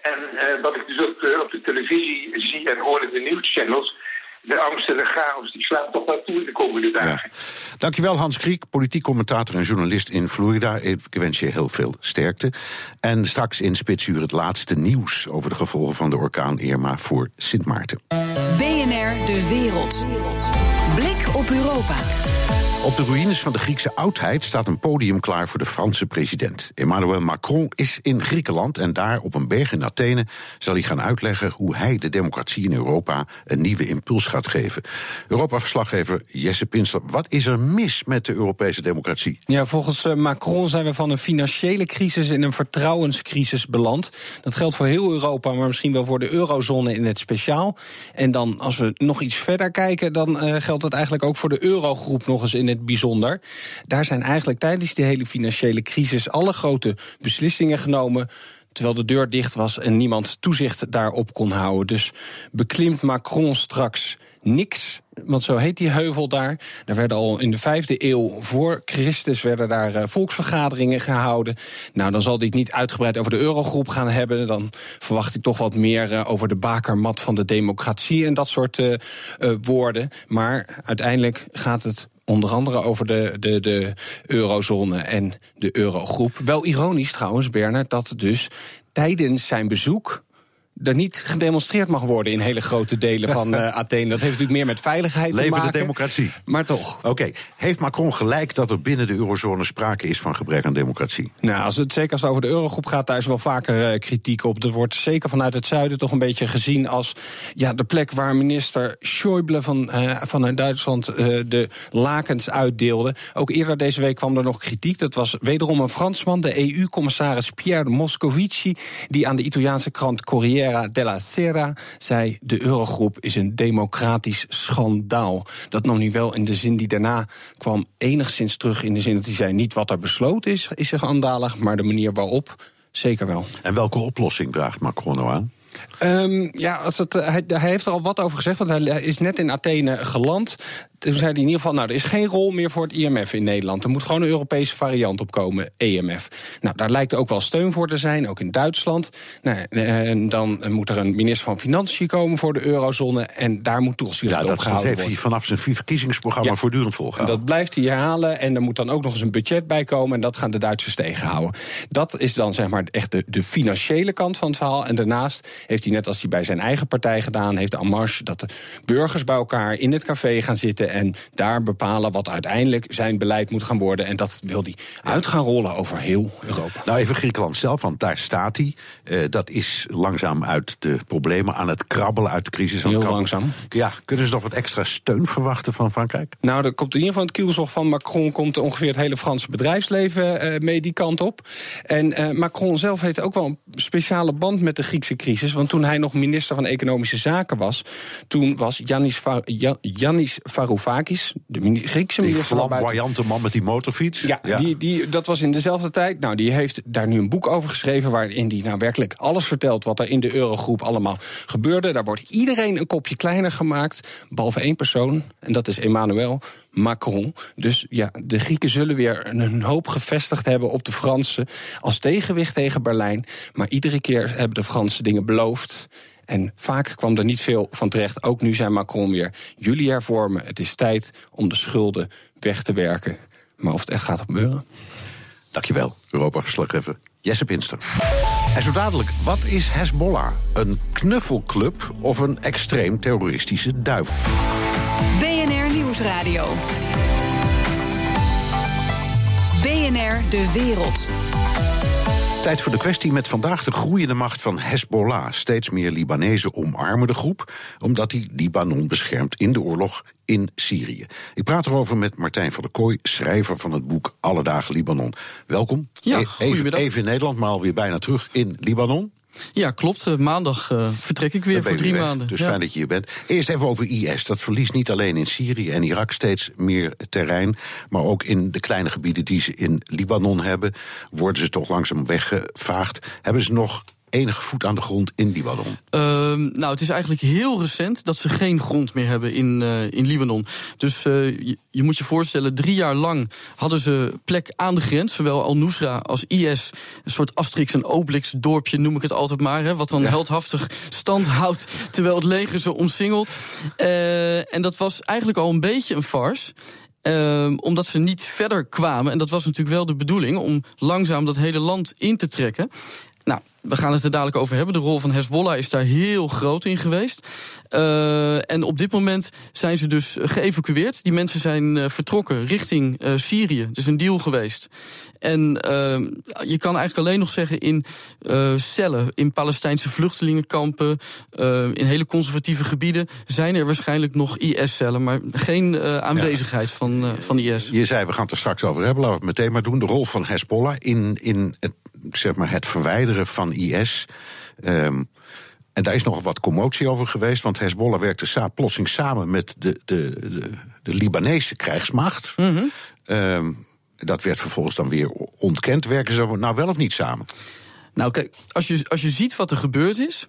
En eh, wat ik dus op de, op de televisie zie en hoor in de nieuwschannels de angst en de chaos die slaan toch wel toe in de komende dagen. Ja. Dankjewel Hans Kriek, politiek commentator en journalist in Florida. Ik wens je heel veel sterkte. En straks in Spitsuur het laatste nieuws over de gevolgen van de orkaan Irma voor Sint Maarten. BNR De Wereld. Blik op Europa. Op de ruïnes van de Griekse oudheid staat een podium klaar voor de Franse president. Emmanuel Macron is in Griekenland en daar op een berg in Athene zal hij gaan uitleggen hoe hij de democratie in Europa een nieuwe impuls gaat geven. Europa-verslaggever Jesse Pinsler, wat is er mis met de Europese democratie? Ja, volgens eh, Macron zijn we van een financiële crisis in een vertrouwenscrisis beland. Dat geldt voor heel Europa, maar misschien wel voor de eurozone in het speciaal. En dan, als we nog iets verder kijken, dan uh, geldt dat eigenlijk ook voor de eurogroep nog eens in bijzonder. Daar zijn eigenlijk tijdens die hele financiële crisis alle grote beslissingen genomen terwijl de deur dicht was en niemand toezicht daarop kon houden. Dus beklimt Macron straks niks, want zo heet die heuvel daar. Daar werden al in de vijfde eeuw voor Christus werden daar uh, volksvergaderingen gehouden. Nou, dan zal dit niet uitgebreid over de eurogroep gaan hebben. Dan verwacht ik toch wat meer uh, over de bakermat van de democratie en dat soort uh, woorden. Maar uiteindelijk gaat het Onder andere over de, de, de eurozone en de eurogroep. Wel ironisch trouwens, Bernard, dat dus tijdens zijn bezoek er niet gedemonstreerd mag worden in hele grote delen van uh, Athene. Dat heeft natuurlijk meer met veiligheid Leven te maken. de democratie. Maar toch. Oké, heeft Macron gelijk dat er binnen de eurozone sprake is van gebrek aan democratie? Nou, als het, zeker als het over de eurogroep gaat, daar is wel vaker uh, kritiek op. Er wordt zeker vanuit het zuiden toch een beetje gezien als ja, de plek waar minister Schäuble van, uh, van Duitsland de lakens uitdeelde. Ook eerder deze week kwam er nog kritiek. Dat was wederom een Fransman, de EU-commissaris Pierre Moscovici, die aan de Italiaanse krant Corriere della Sera zei: de eurogroep is een democratisch schandaal. Dat nog niet wel in de zin die daarna kwam enigszins terug in de zin dat hij zei: niet wat er besloten is, is schandalig, maar de manier waarop zeker wel. En welke oplossing draagt Macron nou aan? Um, ja, als het, hij, hij, heeft er al wat over gezegd, want hij is net in Athene geland. Toen zei hij in ieder geval, nou, er is geen rol meer voor het IMF in Nederland. Er moet gewoon een Europese variant op komen, EMF. Nou, daar lijkt ook wel steun voor te zijn, ook in Duitsland. Nou, en dan moet er een minister van Financiën komen voor de eurozone... en daar moet toezicht ja, op dat, gehouden dat heeft worden. hij vanaf zijn verkiezingsprogramma Ja. voortdurend volgehouden. Dat blijft hij herhalen en er moet dan ook nog eens een budget bij komen... en dat gaan de Duitsers tegenhouden. Dat is dan zeg maar echt de, de financiële kant van het verhaal. En daarnaast heeft hij, net als hij bij zijn eigen partij gedaan... heeft de en marche dat de burgers bij elkaar in het café gaan zitten... en daar bepalen wat uiteindelijk zijn beleid moet gaan worden. En dat wil hij uit gaan rollen over heel Europa. Nou, even Griekenland zelf, want daar staat hij. Eh, dat is langzaam uit de problemen aan het krabbelen, uit de crisis aan Heel langzaam. Ja, kunnen ze nog wat extra steun verwachten van Frankrijk? Nou, er komt in ieder geval het kielzog van Macron... komt ongeveer het hele Franse bedrijfsleven eh, mee die kant op. En eh, Macron zelf heeft ook wel een speciale band met de Griekse crisis. Want toen hij nog minister van Economische Zaken was... toen was Yannis, Va- Ja- Yannis Varoufakis, de Griekse Die minister Buiten- flamboyante man met die motorfiets? ja, Die, die, dat was in dezelfde tijd. Nou, die heeft daar nu een boek over geschreven... waarin die nou werkelijk alles vertelt wat er in de eurogroep allemaal gebeurde. Daar wordt iedereen een kopje kleiner gemaakt, behalve één persoon. En dat is Emmanuel Macron. Dus ja, de Grieken zullen weer een hoop gevestigd hebben op de Fransen... als tegenwicht tegen Berlijn. Maar iedere keer hebben de Fransen dingen beloofd... En vaak kwam er niet veel van terecht. Ook nu zei Macron weer: jullie hervormen. Het is tijd om de schulden weg te werken. Maar of het echt gaat gebeuren? Dankjewel, Europa-verslaggever Jesse Pinster. En zo dadelijk, wat is Hezbollah? Een knuffelclub of een extreem terroristische duivel? BNR Nieuwsradio. BNR De Wereld. Tijd voor de kwestie met vandaag de groeiende macht van Hezbollah. Steeds meer Libanezen omarmen de groep, omdat die Libanon beschermt in de oorlog in Syrië. Ik praat erover met Martijn van der Kooi, schrijver van het boek Alle Dagen Libanon. Welkom. Ja, E- even, even in Nederland, maar alweer bijna terug in Libanon. Ja, klopt. Eh, maandag eh, vertrek ik weer voor drie weg. maanden. Dus ja. fijn dat je hier bent. Eerst even over IS. Dat verliest niet alleen in Syrië en Irak steeds meer terrein. Maar ook in de kleine gebieden die ze in Libanon hebben. Worden ze toch langzaam weggevaagd. Hebben ze nog enige voet aan de grond in Libanon? Ehm, nou, het is eigenlijk heel recent dat ze geen grond meer hebben in, eh, in Libanon. Dus eh, je, je moet je voorstellen, drie jaar lang hadden ze plek aan de grens. Zowel Al-Nusra als IS. Een soort Asterix en Obelix dorpje, noem ik het altijd maar. Hè, wat dan heldhaftig stand houdt terwijl het leger ze omsingelt. Eh, en dat was eigenlijk al een beetje een farce. Ehm, omdat ze niet verder kwamen. En dat was natuurlijk wel de bedoeling om langzaam dat hele land in te trekken. Nou, we gaan het er dadelijk over hebben. De rol van Hezbollah is daar heel groot in geweest. Uh, en op dit moment zijn ze dus geëvacueerd. Die mensen zijn uh, vertrokken richting uh, Syrië. Het is een deal geweest. En je kan eigenlijk alleen nog zeggen in cellen, in Palestijnse vluchtelingenkampen, in hele conservatieve gebieden, zijn er waarschijnlijk nog IS-cellen, maar geen aanwezigheid van, van IS. Je zei, we gaan het er straks over hebben, laten we het meteen maar doen. De rol van Hezbollah in, in het, zeg maar het verwijderen van IS. Um, en daar is nogal wat commotie over geweest, want Hezbollah werkte sa plotseling samen met de, de, de, de Libanese krijgsmacht. Mm -hmm. um, dat werd vervolgens dan weer ontkend. Werken ze nou wel of niet samen? Nou, kijk, als je, als je ziet wat er gebeurd is.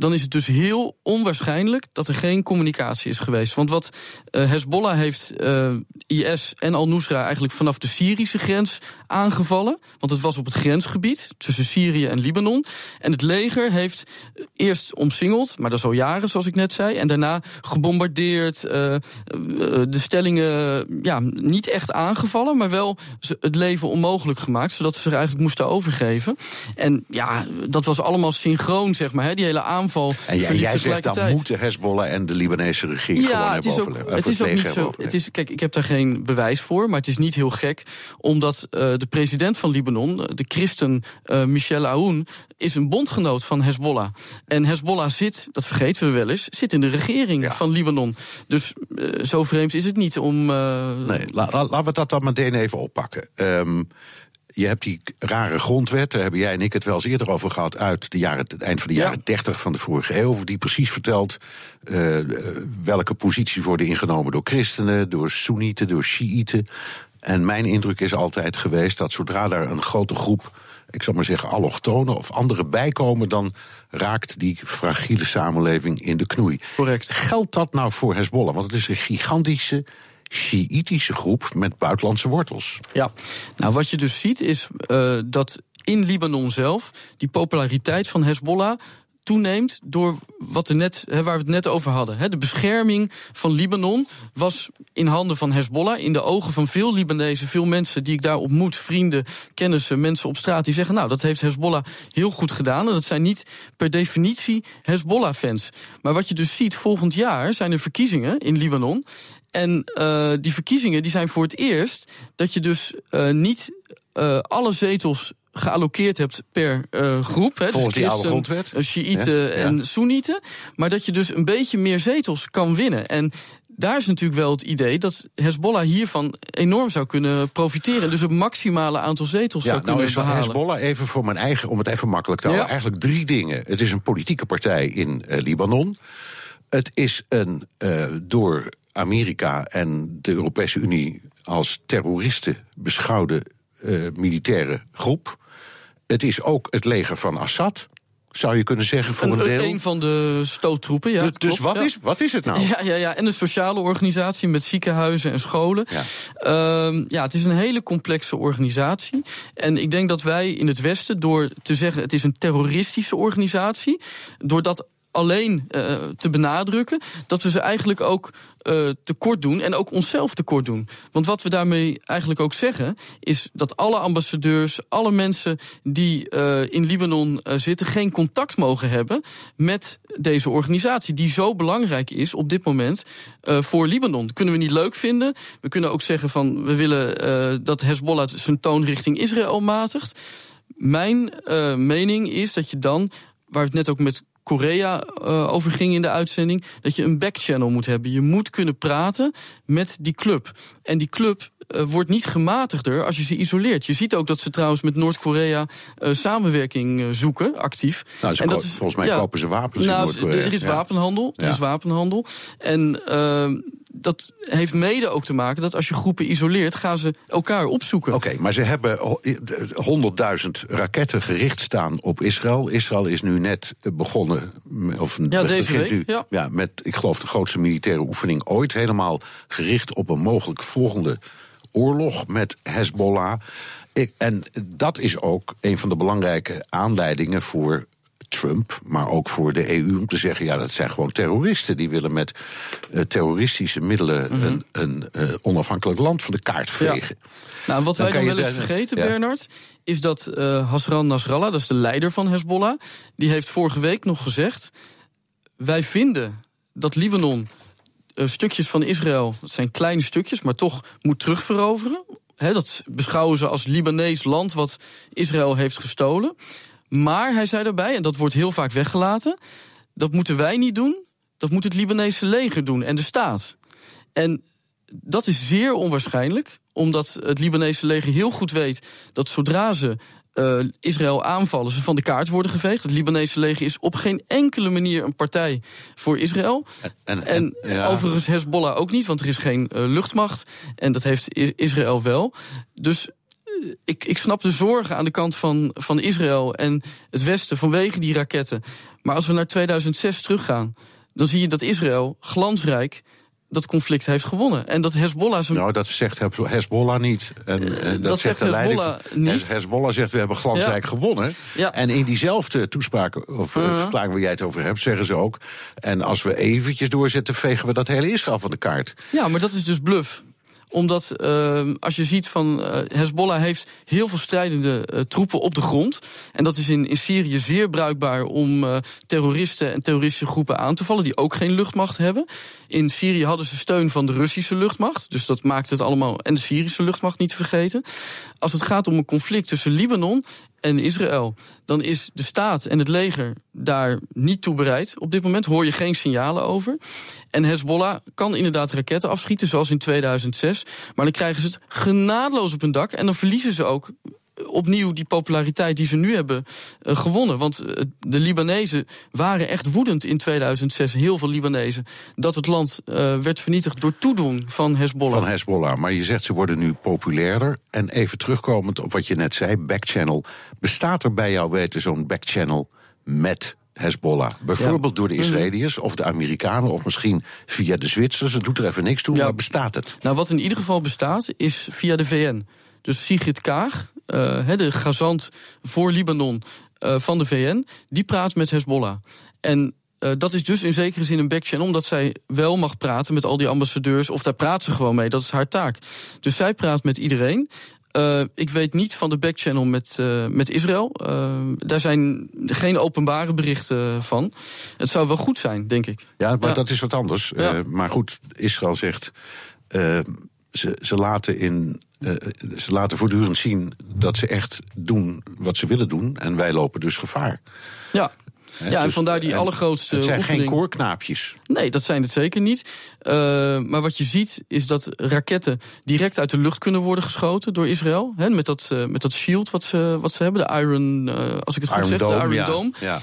Dan is het dus heel onwaarschijnlijk dat er geen communicatie is geweest. Want wat uh, Hezbollah heeft uh, IS en al-Nusra eigenlijk vanaf de Syrische grens aangevallen. Want het was op het grensgebied tussen Syrië en Libanon. En het leger heeft eerst omsingeld, maar dat is al jaren, zoals ik net zei. En daarna gebombardeerd, de stellingen ja, niet echt aangevallen, maar wel het leven onmogelijk gemaakt. Zodat ze zich eigenlijk moesten overgeven. En ja, dat was allemaal synchroon, zeg maar. Hè, die hele aanval. En jij, jij zegt dan moeten Hezbollah en de Libanese regering ja, gewoon het is hebben het is ook niet zo. Het is, kijk, ik heb daar geen bewijs voor, maar het is niet heel gek, omdat uh, de president van Libanon, de christen uh, Michel Aoun, is een bondgenoot van Hezbollah. En Hezbollah zit, dat vergeten we wel eens, zit in de regering Ja. van Libanon. Dus uh, zo vreemd is het niet om. Nee, la- la- laten we dat dan meteen even oppakken. Ehm, je hebt die rare grondwet, daar hebben jij en ik het wel eens eerder over gehad, uit de jaren, het eind van de Ja. jaren 30 van de vorige eeuw, die precies vertelt eh, welke posities worden ingenomen door christenen, door soenieten, door shiiten. En mijn indruk is altijd geweest dat zodra daar een grote groep, ik zal maar zeggen, allochtonen of anderen bijkomen, dan raakt die fragiele samenleving in de knoei. Correct. Geldt dat nou voor Hezbollah? Want het is een gigantische Sjiïtische groep met buitenlandse wortels. Ja, nou wat je dus ziet is uh, dat in Libanon zelf die populariteit van Hezbollah toeneemt door wat er net, waar we het net over hadden. De bescherming van Libanon was in handen van Hezbollah. In de ogen van veel Libanezen, veel mensen die ik daar ontmoet, vrienden, kennissen, mensen op straat, die zeggen: Nou, dat heeft Hezbollah heel goed gedaan. En dat zijn niet per definitie Hezbollah-fans. Maar wat je dus ziet, volgend jaar zijn er verkiezingen in Libanon. En uh, die verkiezingen die zijn voor het eerst dat je dus uh, niet uh, alle zetels geallokeerd hebt per uh, groep. Hè, Volgens dus die oude. Shiiten Ja, ja. en Soenieten. Maar dat je dus een beetje meer zetels kan winnen. En daar is natuurlijk wel het idee dat Hezbollah hiervan enorm zou kunnen profiteren. Dus het maximale aantal zetels Ja, zou nou kunnen behalen. Hezbollah even voor mijn eigen, om het even makkelijk te houden, Ja. eigenlijk drie dingen. Het is een politieke partij in eh, Libanon. Het is een eh, door Amerika en de Europese Unie als terroristen beschouwde eh, militaire groep. Het is ook het leger van Assad, zou je kunnen zeggen, voor een, Een, deel. een van de stoottroepen, ja. dus dus klopt, wat, ja. is, wat is het nou? Ja, ja, ja, en een sociale organisatie met ziekenhuizen en scholen. Ja. Ehm, ja, het is een hele complexe organisatie. En ik denk dat wij in het Westen, door te zeggen het is een terroristische organisatie, door dat alleen uh, te benadrukken, dat we ze eigenlijk ook uh, tekort doen en ook onszelf tekort doen. Want wat we daarmee eigenlijk ook zeggen, is dat alle ambassadeurs, alle mensen die uh, in Libanon zitten, geen contact mogen hebben met deze organisatie, die zo belangrijk is op dit moment voor Libanon. Dat kunnen we niet leuk vinden. We kunnen ook zeggen van we willen dat Hezbollah zijn toon richting Israël matigt. Mijn mening is dat je dan, waar we het net ook met Korea uh, over ging in de uitzending, dat je een backchannel moet hebben. Je moet kunnen praten met die club. En die club uh, wordt niet gematigder als je ze isoleert. Je ziet ook dat ze trouwens met Noord-Korea uh, samenwerking zoeken, actief. Nou, ze en dat is, volgens mij ja, kopen ze wapens in nou, Noord-Korea. Er is wapenhandel. Er Ja. is wapenhandel. En uh, dat heeft mede ook te maken dat als je groepen isoleert, gaan ze elkaar opzoeken. Oké, maar ze hebben ho- 100.000 raketten gericht staan op Israël. Israël is nu net begonnen. Of Ja, deze begint week, nu, ja. met, ik geloof, de grootste militaire oefening ooit. Helemaal gericht op een mogelijk volgende oorlog met Hezbollah. Ik, en dat is ook een van de belangrijke aanleidingen voor Trump, maar ook voor de EU om te zeggen: ja, dat zijn gewoon terroristen. Die willen met eh, terroristische middelen Mhm. een, een eh, onafhankelijk land van de kaart vegen. Nou, wat Dan wij dan wel eens daar- vergeten, ja. Bernard, is dat eh Hasran Nasrallah, dat is de leider van Hezbollah, die heeft vorige week nog gezegd: wij vinden dat Libanon stukjes van Israël, dat zijn kleine stukjes, maar toch moet terugveroveren. Dat beschouwen ze als Libanees land wat Israël heeft gestolen. Maar hij zei daarbij, en dat wordt heel vaak weggelaten, dat moeten wij niet doen, dat moet het Libanese leger doen en de staat. En dat is zeer onwaarschijnlijk, omdat het Libanese leger heel goed weet dat zodra ze eh, Israël aanvallen, ze van de kaart worden geveegd. Het Libanese leger is op geen enkele manier een partij voor Israël. En, En ja. overigens Hezbollah ook niet, want er is geen eh, luchtmacht. En dat heeft Israël wel. Dus ik, ik snap de zorgen aan de kant van, van Israël en het Westen vanwege die raketten. Maar als we naar 2006 teruggaan, dan zie je dat Israël glansrijk dat conflict heeft gewonnen. En dat Hezbollah... Zijn... Nou, dat zegt Hezbollah niet. En, uh, dat, dat, zegt Hezbollah niet. Hezbollah zegt, we hebben glansrijk ja. gewonnen. Ja. En in diezelfde toespraak, of uh -huh. verklaring waar jij het over hebt... zeggen ze ook, en als we eventjes doorzetten... vegen we dat hele Israël van de kaart. Ja, maar dat is dus bluff omdat uh, als je ziet van uh, Hezbollah heeft heel veel strijdende uh, troepen op de grond. En dat is in, in Syrië zeer bruikbaar om uh, terroristen en terroristische groepen aan te vallen die ook geen luchtmacht hebben. In Syrië hadden ze steun van de Russische luchtmacht. Dus dat maakt het allemaal. En de Syrische luchtmacht niet te vergeten. Als het gaat om een conflict tussen Libanon en Israël, dan is de staat en het leger daar niet toe bereid. Op dit moment hoor je geen signalen over. En Hezbollah kan inderdaad raketten afschieten, zoals in 2006. Maar dan krijgen ze het genadeloos op hun dak. En dan verliezen ze ook opnieuw die populariteit die ze nu hebben uh, gewonnen. Want uh, de Libanezen waren echt woedend in 2006, heel veel Libanezen, dat het land uh, werd vernietigd door toedoen van Hezbollah. Van Hezbollah, maar je zegt ze worden nu populairder. En even terugkomend op wat je net zei, backchannel. Bestaat er bij jou weten zo'n backchannel met Hezbollah. Bijvoorbeeld ja. door de Israëliërs of de Amerikanen of misschien via de Zwitsers. Het doet er even niks toe, ja. maar bestaat het? Nou, wat in ieder geval bestaat is via de VN. Dus Sigrid Kaag, uh, de gazant voor Libanon uh, van de VN, die praat met Hezbollah. En uh, dat is dus in zekere zin een backchannel, omdat zij wel mag praten met al die ambassadeurs, of daar praat ze gewoon mee, dat is haar taak. Dus zij praat met iedereen. Uh, ik weet niet van de backchannel met, uh, met Israël. Daar zijn geen openbare berichten van. Het zou wel goed zijn, denk ik. Ja, maar ja. dat is wat anders. Ja. maar goed, Israël zegt. Ze, ze laten in uh, ze laten voortdurend zien dat ze echt doen wat ze willen doen. En wij lopen dus gevaar. Ja. He, ja, en dus, vandaar die en allergrootste. Het zijn oefening. geen koorknaapjes. Nee, dat zijn het zeker niet. Uh, maar wat je ziet is dat raketten direct uit de lucht kunnen worden geschoten door Israël. He, met, dat, uh, met dat shield wat ze, wat ze hebben, de Iron, uh, als ik het Iron goed zeg, Dome, de Iron ja. Dome. Ja.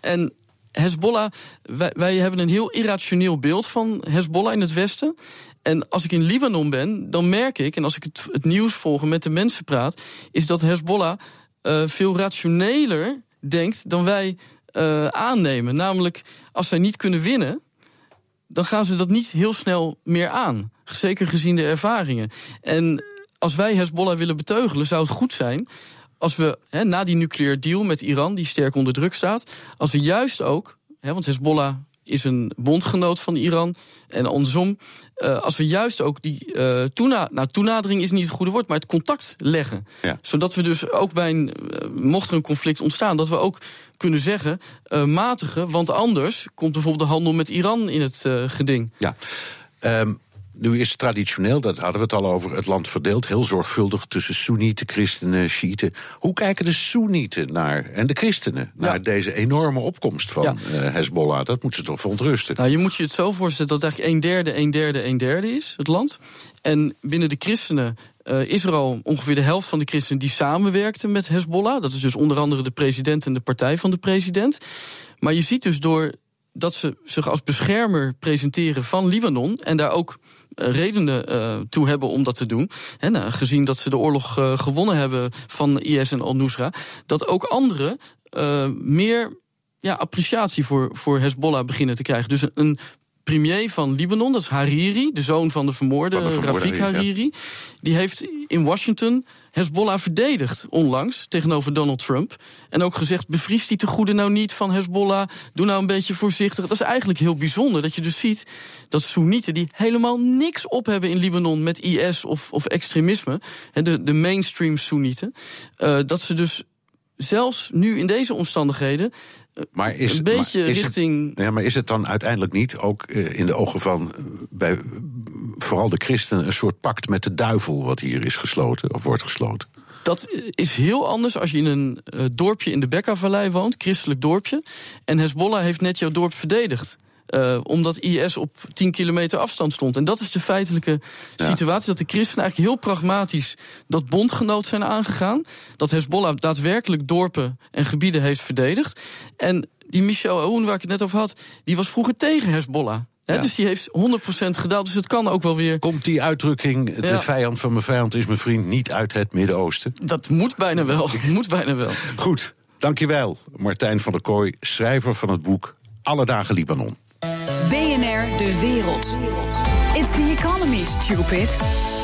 en Hezbollah, wij, wij hebben een heel irrationeel beeld van Hezbollah in het Westen. En als ik in Libanon ben, dan merk ik, en als ik het, nieuws volg en met de mensen praat, is dat Hezbollah uh, veel rationeler denkt dan wij uh, aannemen. Namelijk, als zij niet kunnen winnen, dan gaan ze dat niet heel snel meer aan. Zeker gezien de ervaringen. En als wij Hezbollah willen beteugelen, zou het goed zijn als we he, na die nucleaire deal met Iran, die sterk onder druk staat, als we juist ook, he, want Hezbollah is een bondgenoot van Iran. En andersom, uh, als we juist ook die uh, toena nou, toenadering is niet het goede woord, maar het contact leggen. Ja. Zodat we dus ook bij een, uh, mocht er een conflict ontstaan, dat we ook kunnen zeggen, matigen, want anders komt bijvoorbeeld de handel met Iran in het geding. Ja. Um nu is traditioneel, dat hadden we het al over, het land verdeeld, heel zorgvuldig tussen Soenieten, christenen, Shiiten. Hoe kijken de Soenieten naar, en de christenen, naar ja. deze enorme opkomst van ja. uh, Hezbollah? Dat moet ze toch verontrusten? Nou, je moet je het zo voorstellen dat eigenlijk een derde, een derde, een derde is, het land. En binnen de christenen uh, is er al ongeveer de helft van de christenen die samenwerkten met Hezbollah. Dat is dus onder andere de president en de partij van de president. Maar je ziet dus door dat ze zich als beschermer presenteren van Libanon en daar ook redenen uh, toe hebben om dat te doen. En nou, gezien dat ze de oorlog uh, gewonnen hebben van IS en al-Nusra, dat ook anderen uh, meer ja, appreciatie voor, voor Hezbollah beginnen te krijgen. Dus een premier van Libanon, dat is Hariri, de zoon van de vermoorde, van de vermoorde Rafik Hariri. Ja. Die heeft in Washington Hezbollah verdedigd onlangs tegenover Donald Trump. En ook gezegd: bevries die te goede nou niet van Hezbollah. Doe nou een beetje voorzichtig. Dat is eigenlijk heel bijzonder dat je dus ziet dat Soenieten die helemaal niks op hebben in Libanon met IS of, of extremisme, de, de mainstream Soenieten, uh, dat ze dus zelfs nu in deze omstandigheden maar is, een beetje maar is richting. Het, ja, maar is het dan uiteindelijk niet ook uh, in de ogen van bij, vooral de christenen een soort pact met de duivel wat hier is gesloten of wordt gesloten? Dat is heel anders als je in een uh, dorpje in de Bekkavallei woont, christelijk dorpje, en Hezbollah heeft net jouw dorp verdedigd. Uh, omdat IS op 10 kilometer afstand stond. En dat is de feitelijke situatie. Dat de christenen eigenlijk heel pragmatisch dat bondgenoot zijn aangegaan. Dat Hezbollah daadwerkelijk dorpen en gebieden heeft verdedigd. En die Michel Aoun, waar ik het net over had, die was vroeger tegen Hezbollah. Dus die heeft 100% gedaald. Dus het kan ook wel weer. Komt die uitdrukking, de Ja. vijand van mijn vijand is mijn vriend, niet uit het Midden-Oosten? Dat moet bijna wel. moet bijna wel. Goed, dankjewel. Martijn van der Kooi, schrijver van het boek Alle Dagen Libanon. BNR De Wereld. It's the economy, stupid.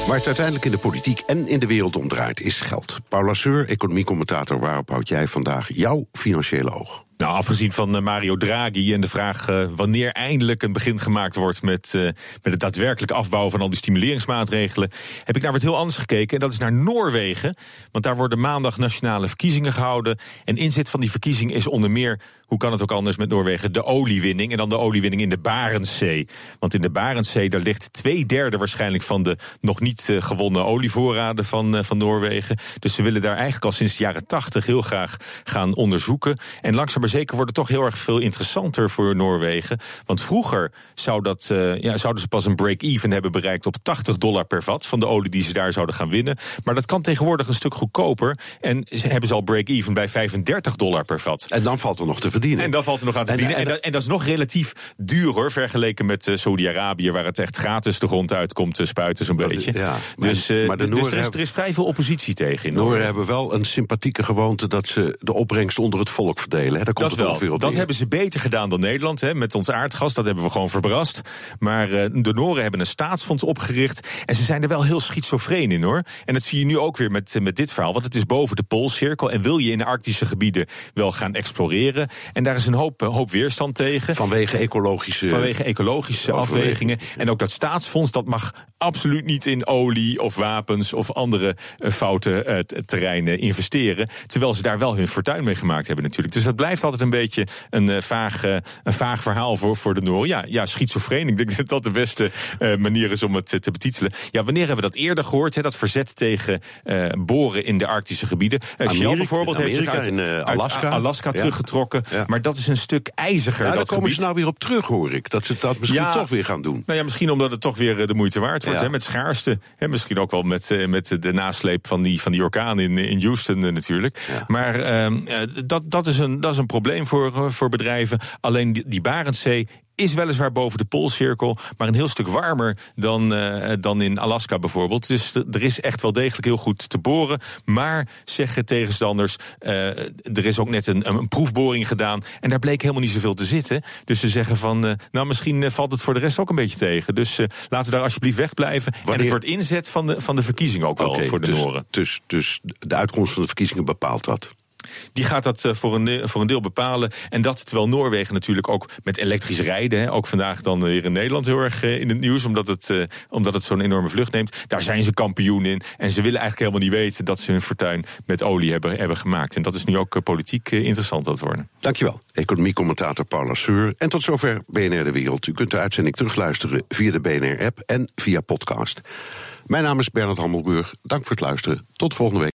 Waar het uiteindelijk in de politiek en in de wereld om draait, is geld. Paula Seur, economiecommentator, waarop houd jij vandaag jouw financiële oog? Nou, afgezien van eh, Mario Draghi en de vraag eh, wanneer eindelijk een begin gemaakt wordt met, eh, met het daadwerkelijk afbouwen van al die stimuleringsmaatregelen, heb ik naar wat heel anders gekeken. En dat is naar Noorwegen. Want daar worden maandag nationale verkiezingen gehouden. En inzet van die verkiezing is onder meer, hoe kan het ook anders met Noorwegen, de oliewinning. En dan de oliewinning in de Barentszee. Want in de Barentszee, daar ligt twee derde waarschijnlijk van de nog niet gewonnen olievoorraden van, van Noorwegen. Dus ze willen daar eigenlijk al sinds de jaren tachtig heel graag gaan onderzoeken. En langzaam zeker wordt het toch heel erg veel interessanter voor Noorwegen. Want vroeger zou dat, eh, ja, zouden ze pas een break-even hebben bereikt op 80 dollar per vat van de olie die ze daar zouden gaan winnen. Maar dat kan tegenwoordig een stuk goedkoper. En ze hebben ze al break-even bij 35 dollar per vat. En dan valt er nog te verdienen. En dan valt er nog aan te En- verdienen. En, en- dat, en dat is nog relatief duur hoor, vergeleken met eh, Saudi-Arabië, waar het echt gratis de grond uitkomt te spuiten zo'n beetje. ja, maar- dus eh, maar de dus Nooren er, is, er is vrij veel oppositie tegen Noorwegen. hebben wel een sympathieke gewoonte dat ze de opbrengst onder het volk verdelen. Hè? Komt Dat het wel. op Dat neer. hebben ze beter gedaan dan Nederland. Hè, met ons aardgas, dat hebben we gewoon verbrast. Maar eh, de Noren hebben een staatsfonds opgericht. En ze zijn er wel heel schizofreen in hoor. En dat zie je nu ook weer met, met dit verhaal. Want het is boven de Poolcirkel. En wil je in de Arctische gebieden wel gaan exploreren. En daar is een hoop, eh, hoop weerstand tegen. Vanwege ecologische... Vanwege ecologische afwegingen. En ook dat staatsfonds, dat mag absoluut niet in olie of wapens of andere eh, foute terreinen investeren. Terwijl ze daar wel hun fortuin mee gemaakt hebben natuurlijk. Dus dat blijft altijd een beetje een, eh, vaag, eh, een vaag verhaal voor, voor de Noren. Ja, ja, schizofreen. Ik denk dat dat de beste eh, manier is om het te betitelen. Ja, wanneer hebben we dat eerder gehoord? Hè, dat verzet tegen boren in de Arctische gebieden. Eh, Shell Amerika- bijvoorbeeld heeft zich Amerika, uit, in, uit Alaska. Alaska Ja. teruggetrokken. Ja. Maar dat is een stuk ijziger. Ja, daar dat komen gebied. ze nou weer op terug, hoor ik. Dat ze dat misschien Ja. toch weer gaan doen. Nou ja, misschien omdat het toch weer de moeite waard wordt. Hè, met schaarste. Hè, misschien ook wel met, met de nasleep van die, van die orkaan in, in Houston natuurlijk. Maar ehm, eh, dat, dat, is een, dat is een probleem voor, eh, voor bedrijven. Alleen die, die Barentszee is weliswaar boven de Poolcirkel, maar een heel stuk warmer dan, eh, dan in Alaska bijvoorbeeld. Dus er is echt wel degelijk heel goed te boren. Maar zeggen tegenstanders, eh, er is ook net een, een proefboring gedaan en daar bleek helemaal niet zoveel te zitten. Dus ze zeggen van, nou misschien valt het voor de rest ook een beetje tegen. Dus laten we daar alsjeblieft wegblijven. En Wanneer- het wordt inzet van de, van de verkiezing ook wel Oké, voor de dus, Noren. Dus, dus de uitkomst van de verkiezingen bepaalt dat. Die gaat dat eh, voor een, de- voor een deel bepalen. En dat terwijl Noorwegen natuurlijk ook met elektrisch rijden... Hè, ook vandaag dan weer in Nederland heel erg eh, in het nieuws... omdat het, eh, omdat het zo'n enorme vlucht neemt. Daar zijn ze kampioen in. En ze willen eigenlijk helemaal niet weten... dat ze hun fortuin met olie hebben, hebben gemaakt. En dat is nu ook eh, politiek eh, interessant aan het worden. Dankjewel, economiecommentator Paula Seur. En tot zover BNR De Wereld. U kunt de uitzending terugluisteren via de BNR-app en via podcast. Mijn naam is Bernard Hammelburg. Dank voor het luisteren. Tot volgende week.